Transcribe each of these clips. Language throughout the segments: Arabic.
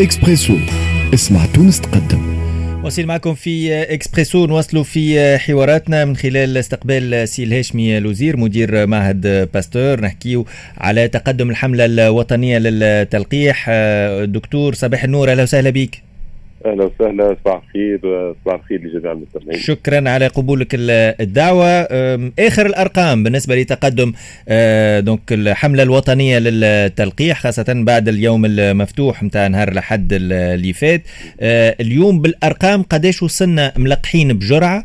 اكسبريسو اسمع تونس تقدم. وصل معكم في إكسبريسو. نواصلوا في حواراتنا من خلال استقبال سي الهاشمي لوزير مدير معهد باستور. نحكيو على تقدم الحملة الوطنية للتلقيح. دكتور صباح النور أهلا وسهلا بك. أهلا وسهلا صباح الخير صباح الخير لجميع المستمعين. شكرا على قبولك الدعوة. آخر الأرقام بالنسبة لتقدم donc الحملة الوطنية للتلقيح خاصة بعد اليوم المفتوح نتاع نهار الأحد اللي فات. اليوم بالأرقام قداش وصلنا ملقحين بجرعة؟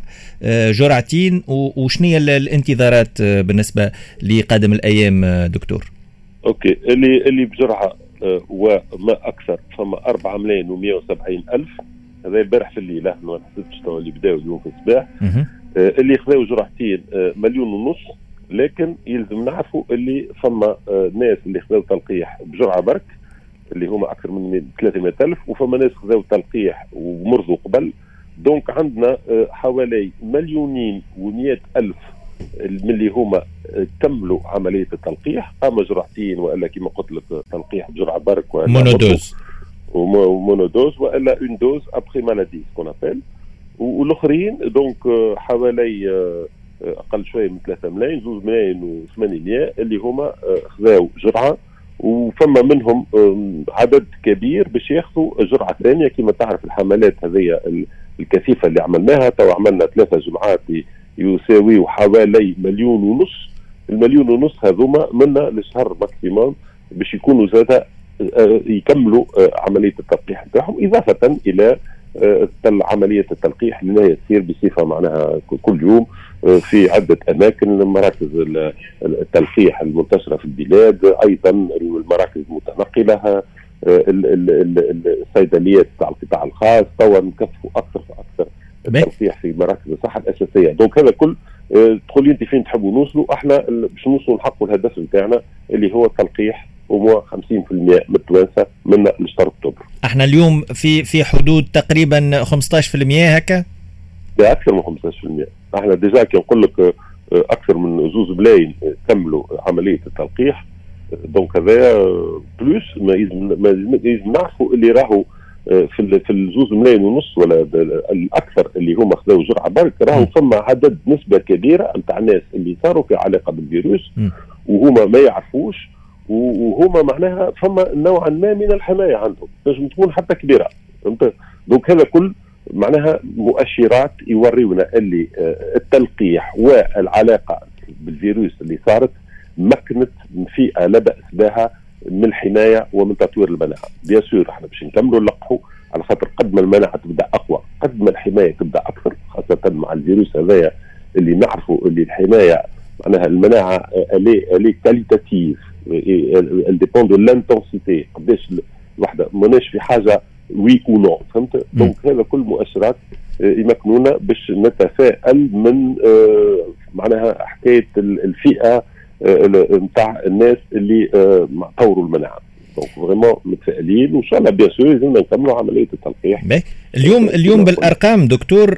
جرعتين وشنية الانتظارات بالنسبة لقادم الأيام دكتور؟ OK اللي اللي بجرعة وما أكثر فما 4 ملايين و170 ألف. هذا امبارح في الليل إحنا ما حسبتش اللي بداوا اليوم في الصباح. اللي خذاو جرعتين مليون ونص لكن يلزم نعرفوا اللي فما ناس اللي خذاو تلقيح بجرعة برك اللي هما أكثر من 300 ألف وفما ناس خذاو تلقيح ومرضوا قبل. donc عندنا حوالي مليونين و100 ألف اللي هما كملوا عملية التلقيح اما جرعتين وإلا كما قلت لك تلقيح بجرعه برك وإلا monodose. و monodose وإلا une dose après maladie ce qu'on appelle والأخرين donc حوالي أقل شوية من 3 ملايين 2 ملايين و800 اللي هما خذاو جرعة. وفما منهم عدد كبير باش ياخذوا جرعة ثانية. كما تعرف الحملات هذه الكثيفة اللي عملناها. تو عملنا ثلاثة جمعات يساوي حوالي مليون ونص. المليون ونص هذوما منا لشهر maximum باش يكونوا زاد يكملوا عملية التلقيح نتاعهم إضافة إلى عملية التلقيح اللي هي تصير بصفة معناها كل يوم في عدة أماكن مراكز التلقيح المنتشرة في البلاد أيضا المراكز المتنقلة الصيدليات تاع القطاع الخاص توا نكثفوا أكثر فاكثر التلقيح في مراكز الصحة الأساسية. دونك هذا كل تقول لي أنت فين تحبوا نوصلوا؟ أحنا باش نوصلوا نحققوا الهدف نتاعنا اللي هو التلقيح ومو 50% من التوانسه من لشهر اكتوبر. إحنا اليوم في في حدود تقريبا 15% هكا؟ لا أكثر من 15% إحنا déjà كي نقول لك أكثر من زوز ملاين كملوا عملية التلقيح. donc هذا plus ما لازم نعرفوا اللي راهو في في الزوز ملايين ونص ولا الأكثر اللي هما خذوا جرعه برك راهو فما عدد نسبة كبيرة نتاع ناس اللي صاروا في علاقة بالفيروس وهما ما يعرفوش وهما معناها فما نوعا ما من الحماية عندهم تنجم تكون حتى كبيرة فهمت؟ donc هذا كل معناها مؤشرات يوريونا اللي التلقيح والعلاقة بالفيروس اللي صارت مكنت فئه لا بأس بها من الحمايه ومن تطوير المناعة. bien sûr إحنا باش نكملوا نلقحوا على خاطر قد ما المناعة تبدأ أقوى قد ما الحماية تبدأ أكثر خاصة مع الفيروس هذايا اللي نعرفوا اللي الحماية معناها المناعة الي الي qualitative ال dépend de l'intensité قداش الوحده ماناش في حاجة oui ou non فهمت؟ donc هذا كل مؤشرات يمكنونا باش نتفائل من معناها حكاية الفئة نتاع الناس اللي طوروا المناعة. donc vraiment متفائلين وإن شاء الله bien sûr لازمنا نكملوا عملية التلقيح. اليوم اليوم بالأرقام دكتور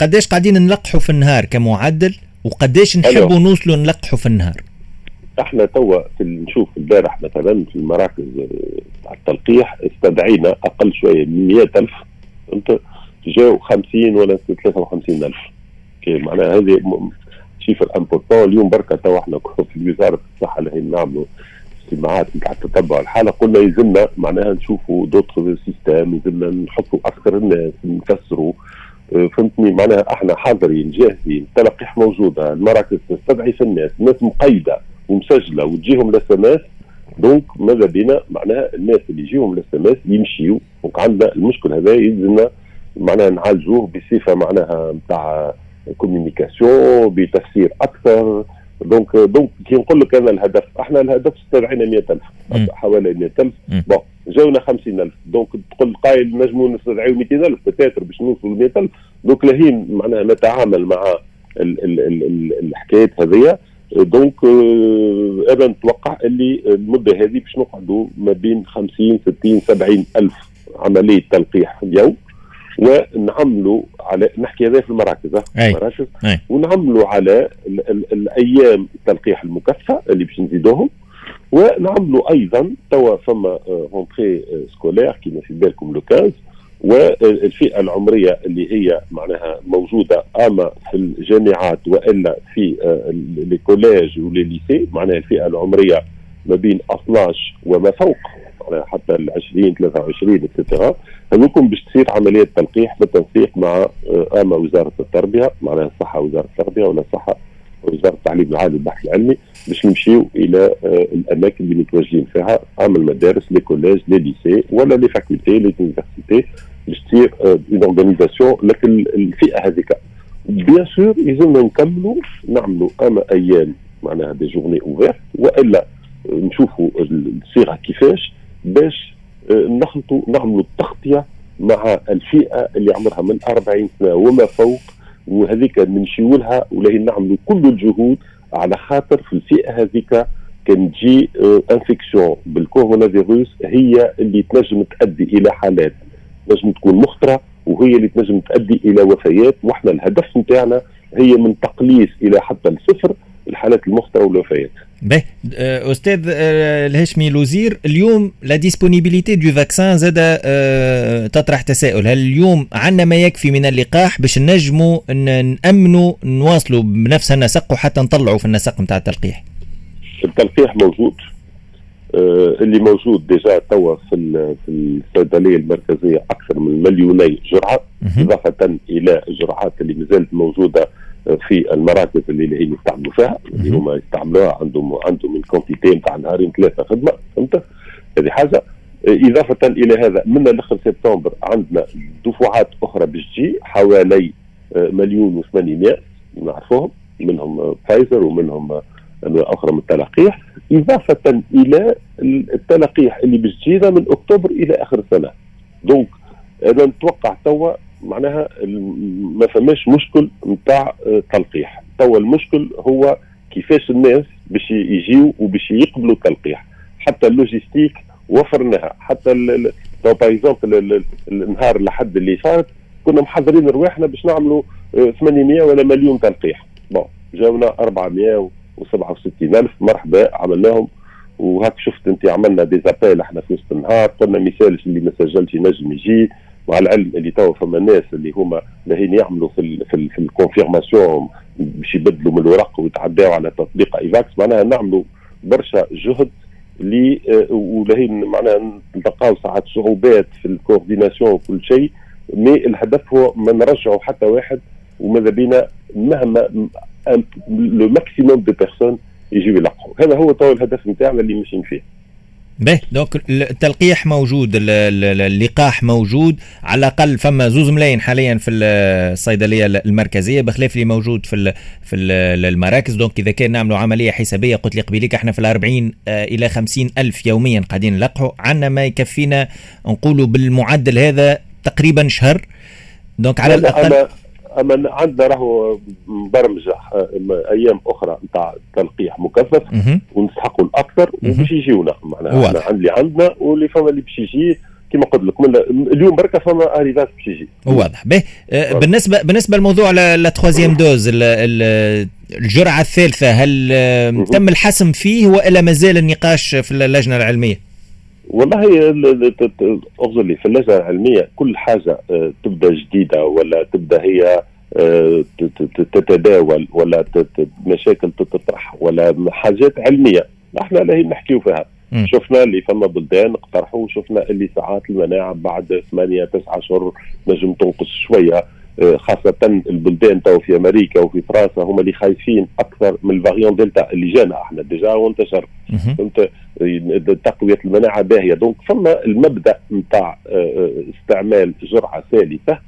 قداش قاعدين نلقحوا في النهار كمعدل؟ وقداش نحبوا نوصلوا نلقحوا في النهار؟ إحنا توا نشوف البارح مثلا في المراكز تاع التلقيح استدعينا أقل شوية من 100000 فهمت جاو 50 ولا 53000 معناها هذه chiffre important اليوم بركة تو إحنا في وزارة الصحة اللي نعملوا اجتماعات نتاع تتبع الحالة. قلنا يلزمنا معناها نشوفوا d'autres systèmes يلزمنا نحطوا أكثر الناس نكسروا. فهمتني؟ معناها إحنا حاضرين جاهزين التلقيح موجودة المراكز تستدعي في الناس الناس مقيدة ومسجلة وتجيهم ال SMS. donc ماذا بينا؟ معناها الناس اللي يجيهم ال SMS يمشيوا. donc عندنا المشكل هذا يلزمنا معناها نعالجوه بصفة معناها نتاع communication بتفسير أكثر donc donc كي نقول لك أنا الهدف إحنا الهدف استدعينا 100000 حوالي 100000 bon جاونا 50000 donc تقول قايل نجموا نستدعيو 200000 peut-être باش نوصلوا ل 100000 donc لاهين معناها نتعامل مع ال ال ال الحكايات هذيا donc أنا نتوقع اللي المده هذه باش نقعدوا ما بين 50 60 70 الف عمليه تلقيح في اليوم ونعملوا على نحكي هذا في المراكز المراكز ونعملوا على ال ال الأيام التلقيح المكثفه اللي باش نزيدوهم ونعملوا أيضا توا فما rentrée scolaire كيما في بالكم le 15 والفئة العمرية اللي هي معناها موجودة أما في الجامعات وإلا في les collèges و les lycées معناها الفئة العمرية ما بين 12 وما فوق. حتى ال 20 23 et cetera هذوكم باش تصير عملية تلقيح بالتنسيق مع أما وزارة التربية معناها الصحه وزارة التربية ولا الصحه وزارة التعليم العالي والبحث العلمي باش نمشيو إلى الأماكن اللي متواجدين فيها أما المدارس les collèges les lycées ولا les facultés les universités باش تصير une organisation لكن الفئة هذيك. bien sûr يلزمنا نكملوا نعملوا أما أيام معناها des journées ouvertes وإلا نشوفوا الصيغة كيفاش. باش نخلطوا نعملوا التغطية مع الفئة اللي عمرها من 40 سنة وما فوق وهذيك نمشيو لها نعملوا كل الجهود على خاطر في الفئة هذيك كان تجي infection بالكورونا فيروس هي اللي تنجم تؤدي إلى حالات تنجم تكون مخطرة وهي اللي تنجم تؤدي إلى وفيات وإحنا الهدف نتاعنا هي من تقليص إلى حتى الصفر الحالات المخطرة والوفيات. به أستاذ الهاشمي لوزير اليوم la disponibilité de vaccins زاد تطرح تساؤل. هل اليوم عندنا ما يكفي من اللقاح باش نجموا نامنوا نواصلوا بنفس النسق وحتى نطلعوا في النسق نتاع التلقيح؟ التلقيح موجود. اللي موجود déjà توا في في الصيدلية المركزية أكثر من مليوني جرعة إضافة إلى الجرعات اللي مازالت موجودة في المراكز اللي هي يستعملوا فيها اللي هما يستعملوها عندهم عندهم من quantité نتاع نهارين ثلاثة خدمة فهمت؟ هذه حاجة. إضافة إلى هذا من الأخر سبتمبر عندنا دفعات أخرى باش تجي حوالي مليون و800 نعرفوهم منهم فايزر ومنهم انواع أخرى من التلقيح. إضافة إلى التلقيح اللي باش تجينا من أكتوبر إلى آخر السنة. donc أنا نتوقع توا معناها ما فماش مشكل نتاع تلقيح. توا المشكل هو كيفاش الناس باش يجيو وباش يقبلوا التلقيح. حتى ال logistique وفرناها. حتى تو par النهار لحد اللي فات كنا محضرين رواحنا باش نعملوا 800 ولا مليون تلقيح. bon جاونا 467 ألف. مرحبا عملناهم. وهاك شفت أنت عملنا des appels إحنا في وسط النهار. قلنا مثال اللي ما سجلش ينجم يجي. مع العلم اللي توا فما ناس اللي هما لاهين يعملوا في ال في, ال في ال confirmation باش يبدلوا من الورق ويتعداو على تطبيق ايفاكس معناها نعملوا برشا جهد اللي ولاهين معناها نلقاو ساعات صعوبات في ال coordination وكل شيء mais الهدف هو ما نرجعوا حتى واحد وماذا بينا مهما le maximum de personnes يجيو يلقحوا هذا هو تو الهدف نتاعنا اللي ماشيين فيه به. donc التلقيح موجود اللقاح موجود على الأقل فما زوز ملايين حاليا في الصيدلية المركزية بخلاف اللي موجود في في المراكز. donc إذا كان نعملوا عملية حسابية قلت لي قبيليك إحنا في ال 40 إلى 50 ألف يوميا قاعدين نلقحوا. عندنا ما يكفينا نقولوا بالمعدل هذا تقريبا شهر. donc على الأقل أما عندنا راهو مبرمجة أيام أخرى نتاع تلقيح مكثف ونستحقوا الأكثر وباش يجيونا. معناها اللي عندنا واللي فما اللي باش يجي كما قلت لك اليوم بركة فما آريفات باش يجي. واضح. به بالنسبة بالنسبة لموضوع لا تخوازيام دوز الجرعة الثالثة هل تم الحسم فيه والا مازال النقاش في اللجنة العلمية؟ والله اغزر لي في اللجنة العلمية كل حاجة تبدأ جديدة ولا تبدأ هي تتداول ولا مشاكل تطرح ولا حاجات علمية. إحنا لا نحكيو فيها. م. شفنا اللي فما بلدان اقترحوا شفنا اللي ساعات المناعة بعد 8 9 اشهر نجم تنقص شوية. خاصة البلدان تو في أمريكا وفي فرنسا هم اللي خايفين أكثر من ال variant delta اللي جانا. إحنا déjà وانتشر. فهمت؟ تقوية المناعة باهية. donc فما المبدأ نتاع استعمال جرعة ثالثة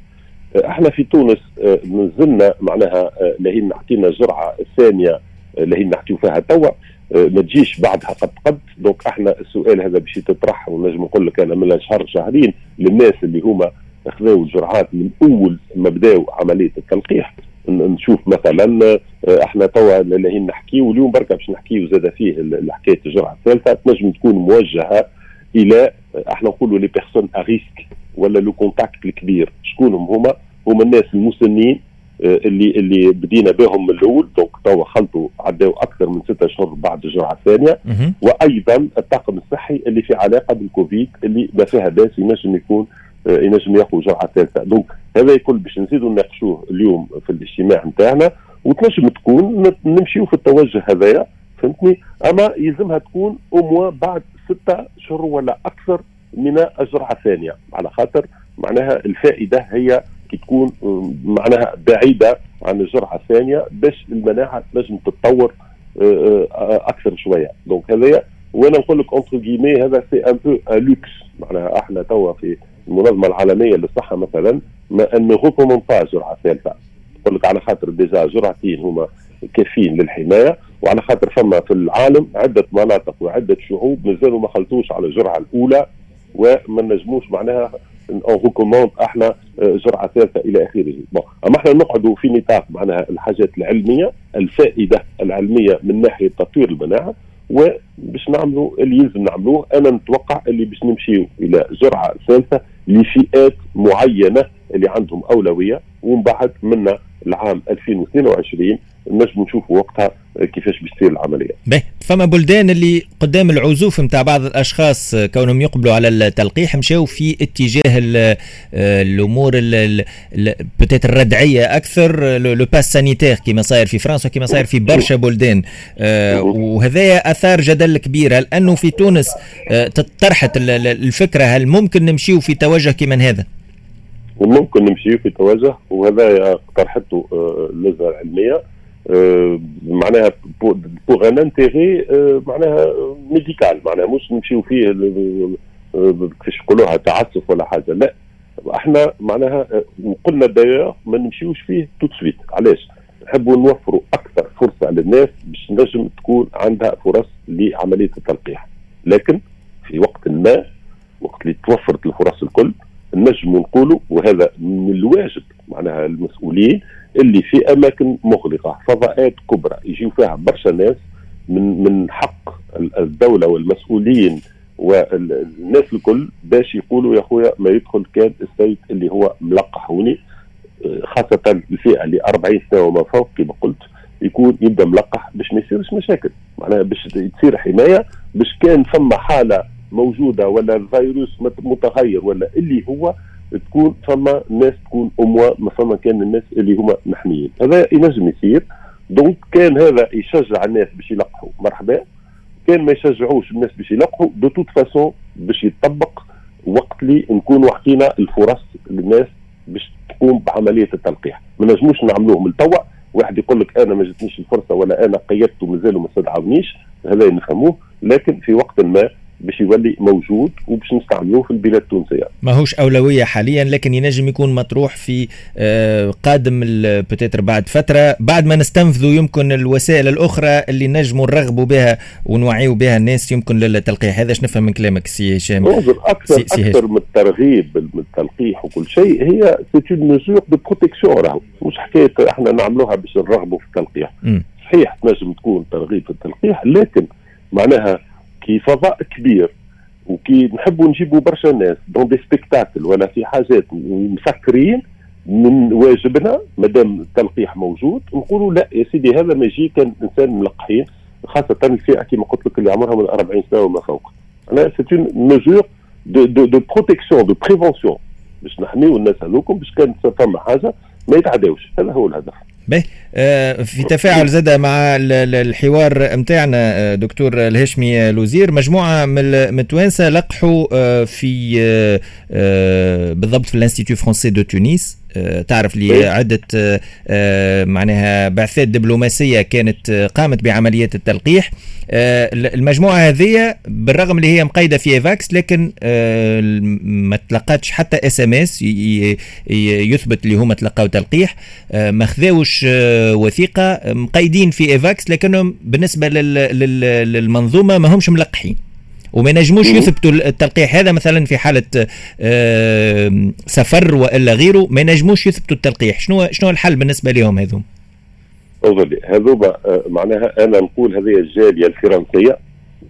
إحنا في تونس نزلنا معناها لهين نعطينا الجرعة الثانية لهين نحكيو فيها توا ما تجيش بعدها قد قد. donc إحنا السؤال هذا باش يتطرح ونجم نقول لك أنا من شهر شهرين للناس اللي هما اخذوا الجرعات من أول ما بداوا عملية التلقيح. نشوف مثلا إحنا توا لاهين نحكي واليوم بركة باش نحكيو زاد فيه حكايه الجرعة الثالثة تنجم تكون موجهة إلى إحنا نقولوا les personnes à risque ولا le contact الكبير. شكونهم هما؟ هما الناس المسنين اللي اللي بدينا بهم من الأول. donc توا خلطوا عداوا أكثر من ستة اشهر بعد الجرعة الثانية. وأيضا الطاقم الصحي اللي في علاقة بالكوفيد اللي ما فيها باس ينجم يكون ينجم ياخذ جرعة ثالثة. donc هذا الكل باش نزيدوا نناقشوه اليوم في الاجتماع نتاعنا. وتنجم تكون نمشيو في التوجه هذايا فهمتني؟ أما يلزمها تكون أو بعد ستة شهور ولا أكثر من الجرعة الثانية. على خاطر معناها الفائدة هي تكون معناها بعيدة عن الجرعة الثانية باش المناعة تنجم تتطور آه، آه، أكثر شوية. donc هذايا وأنا نقول لك entre guillemets هذا c'est un peu un luxe معناها إحنا توا في المنظمة العالمية للصحة مثلا ما on recommande pas جرعة ثالثة. نقول لك على خاطر déjà جرعتين هما كافيين للحماية وعلى خاطر فما في العالم عدة مناطق وعدة شعوب مازالوا ما خلطوش على الجرعة الأولى. وما نجموش معناها on recommande إحنا آه، جرعه ثالثة إلى آخره. bon أما إحنا نقعدوا في نطاق معناها الحاجات العلمية الفائدة العلمية من ناحية تطوير المناعة وباش نعملوا اللي يلزم نعملوه. أنا نتوقع اللي باش نمشيو إلى جرعه ثالثة لفئات معينة اللي عندهم أولوية ومن بعد منا العام 2022 نجم نشوفوا وقتها كيفاش باش تصير العملية. باهي فما بلدان اللي قدام العزوف نتاع بعض الأشخاص كونهم يقبلوا على التلقيح مشاو في اتجاه الأمور بتاتر الردعية أكثر le pass sanitaire كما صاير في فرنسا وكما صاير في برشا بلدان آه، وهذا أثار جدل كبير هل أنه في تونس آه، طرحت الفكرة هل ممكن نمشيو في توجه كما هذا؟ وممكن نمشي في توجه وهذا اقترحته آه، اللجنه العلمية. آه، معناها بوغ ان انتيغي معناها ميديكال معناها مش نمشيو فيه آه، كيفاش يقولوها تعسف ولا حاجة لا. إحنا معناها قلنا داير ما نمشيوش فيه تو سويت علاش؟ نحبوا نوفروا أكثر فرصة للناس باش نجم تكون عندها فرص لعملية التلقيح. لكن في وقت ما وقت اللي توفرت الفرص الكل نجم نقولوا وهذا من الواجب معناها المسؤولين اللي في أماكن مغلقة فضاءات كبرى يجيو فيها برشا ناس من من حق الدولة والمسؤولين والناس الكل باش يقولوا يا خويا ما يدخل كان السيد اللي هو ملقح هوني خاصة الفئة اللي 40 سنة وما فوق كما قلت يكون يبدأ ملقح باش ما يصيرش مشاكل معناها باش تصير حماية باش كان فما حالة موجودة ولا الفيروس متغير ولا اللي هو تكون فما ناس تكون اموا ما فما كان الناس اللي هما محميين. هذا ينجم يصير. donc كان هذا يشجع الناس باش يلقحوا. مرحبا. كان ما يشجعوش الناس باش يلقحوا. de toute façon باش يطبق وقت اللي نكونوا حكينا الفرص للناس باش تقوم بعملية التلقيح. ما نجموش نعملوه من توا. واحد يقول لك أنا ما جاتنيش الفرصة ولا أنا قيدت ومازالوا ما استدعونيش هذا نفهموه. لكن في وقت ما باش يولي موجود وباش نستعملوه في البلاد التونسية. ماهوش أولوية حاليا لكن ينجم يكون مطروح في آه، قادم بتاتر بعد فترة بعد ما نستنفذوا يمكن الوسائل الأخرى اللي نجموا نرغبوا بها ونوعيوا بها الناس يمكن للتلقيح هذا نفهم من كلامك سي هشام. أكثر si si أكثر من الترغيب من التلقيح وكل شيء هي c'est une mesure de protection راهو مش حكاية إحنا نعملوها باش نرغبوا في التلقيح. م. صحيح تنجم تكون ترغيب في التلقيح لكن معناها كي فضاء كبير وكي نحبوا نجيبوا برشا ناس dans des spectacles ولا في حاجات مسكرين من واجبنا مادام التلقيح موجود نقولوا لا يا سيدي هذا ما يجي كان إنسان ملقحين خاصة الفئة كما قلت لك اللي عمرها من 40 سنة وما فوق. أنا c'est une mesure de de de protection de prévention باش نحميو الناس هذوكم باش كان فما حاجة ما يتعداوش. هذا هو الهدف. باهي آه، في تفاعل زاد مع الحوار نتاعنا آه، دكتور الهشمي لوزير. مجموعة من التوانسة لقحوا آه، في بالضبط في ال institut français de Tunis. تعرف لي إيه. عدة معناها بعثات دبلوماسية كانت قامت بعمليات التلقيح. المجموعة هذه بالرغم اللي هي مقيدة في إيفاكس لكن ما تلقاتش حتى SMS يثبت اللي هما تلقاو تلقيح. ما خذاوش وثيقة مقيدين في إيفاكس لكنهم بالنسبة للمنظومة ما همش ملقحين. وما ينجموش يثبتوا التلقيح هذا مثلا في حالة سفر وإلا غيره ما ينجموش يثبتوا التلقيح. شنو شنو الحل بالنسبة لهم هذوم؟ أظن هذوما آه، معناها أنا نقول هذه الجالية الفرنسية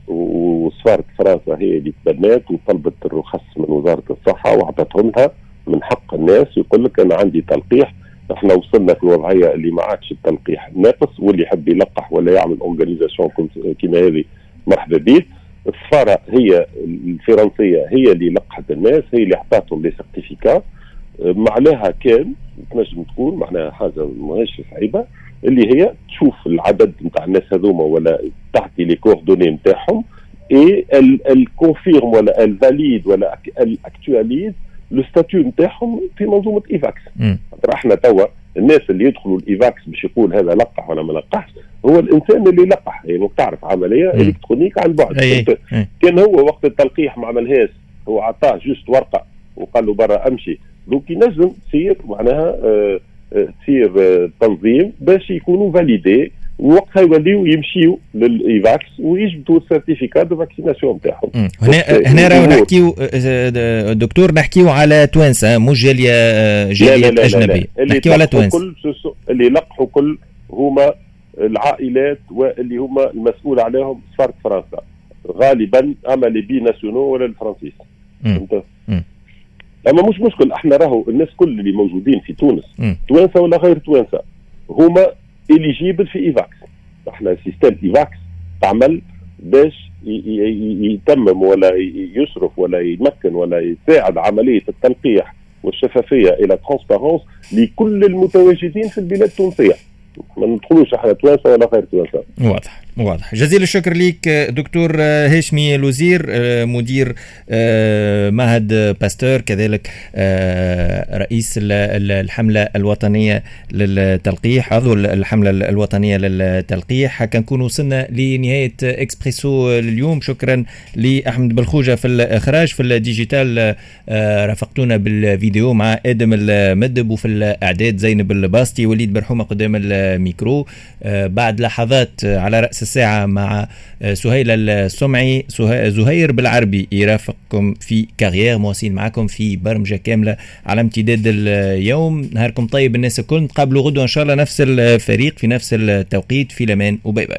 وسفاره فرنسا هي اللي تبنات وطلبت الرخص من وزارة الصحة واعطتهم لها من حق الناس يقول لك أنا عندي تلقيح إحنا وصلنا في الوضع الوضعية اللي ما عادش التلقيح ناقص واللي يحب يلقح ولا يعمل organisation كيما هذه مرحبا به السفاره هي الفرنسية هي اللي لقحت الناس هي اللي اعطتهم les certificats معناها كان تنجم تكون معناها حاجة ماهيش صعيبة اللي هي تشوف العدد نتاع الناس هذوما ولا تعطي les coordonnées نتاعهم اي ال confirme ولا ال valide ولا ال actualise le statut نتاعهم في منظومة Evax. إحنا توا الناس اللي يدخلوا ال Evax باش يقول هذا لقح ولا ما لقحش هو الإنسان اللي لقح يعني تعرف عملية électronique عن بعد. كان هو وقت التلقيح ما عملهاش هو عطاه juste ورقة وقال له برا أمشي. donc ينجم تصير معناها آه تصير آه تنظيم باش يكونوا validé وقتها يوليو يمشيو لل Evax ويجبدوا ال certificat de vaccination نتاعهم هنا هنا راهو نحكيو دكتور نحكيو على توانسة مش جالية جالية أجنبية. نحكيو على توانسة. كل اللي لقحوا كل هما العائلات واللي هما المسؤول عليهم سفاره فرنسا. غالبا أما les binationaux ولا الفرنسيس. فهمت؟ أما مش مشكل إحنا راهو الناس كل اللي موجودين في تونس توانسة ولا غير توانسة هما éligibles في Evax. إحنا système Evax تعمل باش يتمم ولا يصرف ولا يمكن ولا يساعد عملية التلقيح والشفافية la transparence لكل المتواجدين في البلاد التونسية. ما ندخلوش إحنا توانسة ولا غير توانسة. واضح. واضح. جزيل الشكر ليك دكتور هاشمي لوزير مدير معهد باستور كذلك رئيس الحملة الوطنية للتلقيح عضو الحملة الوطنية للتلقيح. هكا نكون وصلنا لنهاية إكسبريسو اليوم شكرا لأحمد بالخوجة في الإخراج في ال digital رافقتونا بالفيديو مع آدم المدب وفي الإعداد زينب الباستي وليد برحومة قدام الميكرو. بعد لحظات على رأس الساعة مع سهيل السمعي زهير بالعربي. يرافقكم في كارير مواصلين معكم في برمجة كاملة على امتداد اليوم. نهاركم طيب الناس الكل. نتقابلوا غدوة إن شاء الله نفس الفريق في نفس التوقيت. في لمان و bye bye.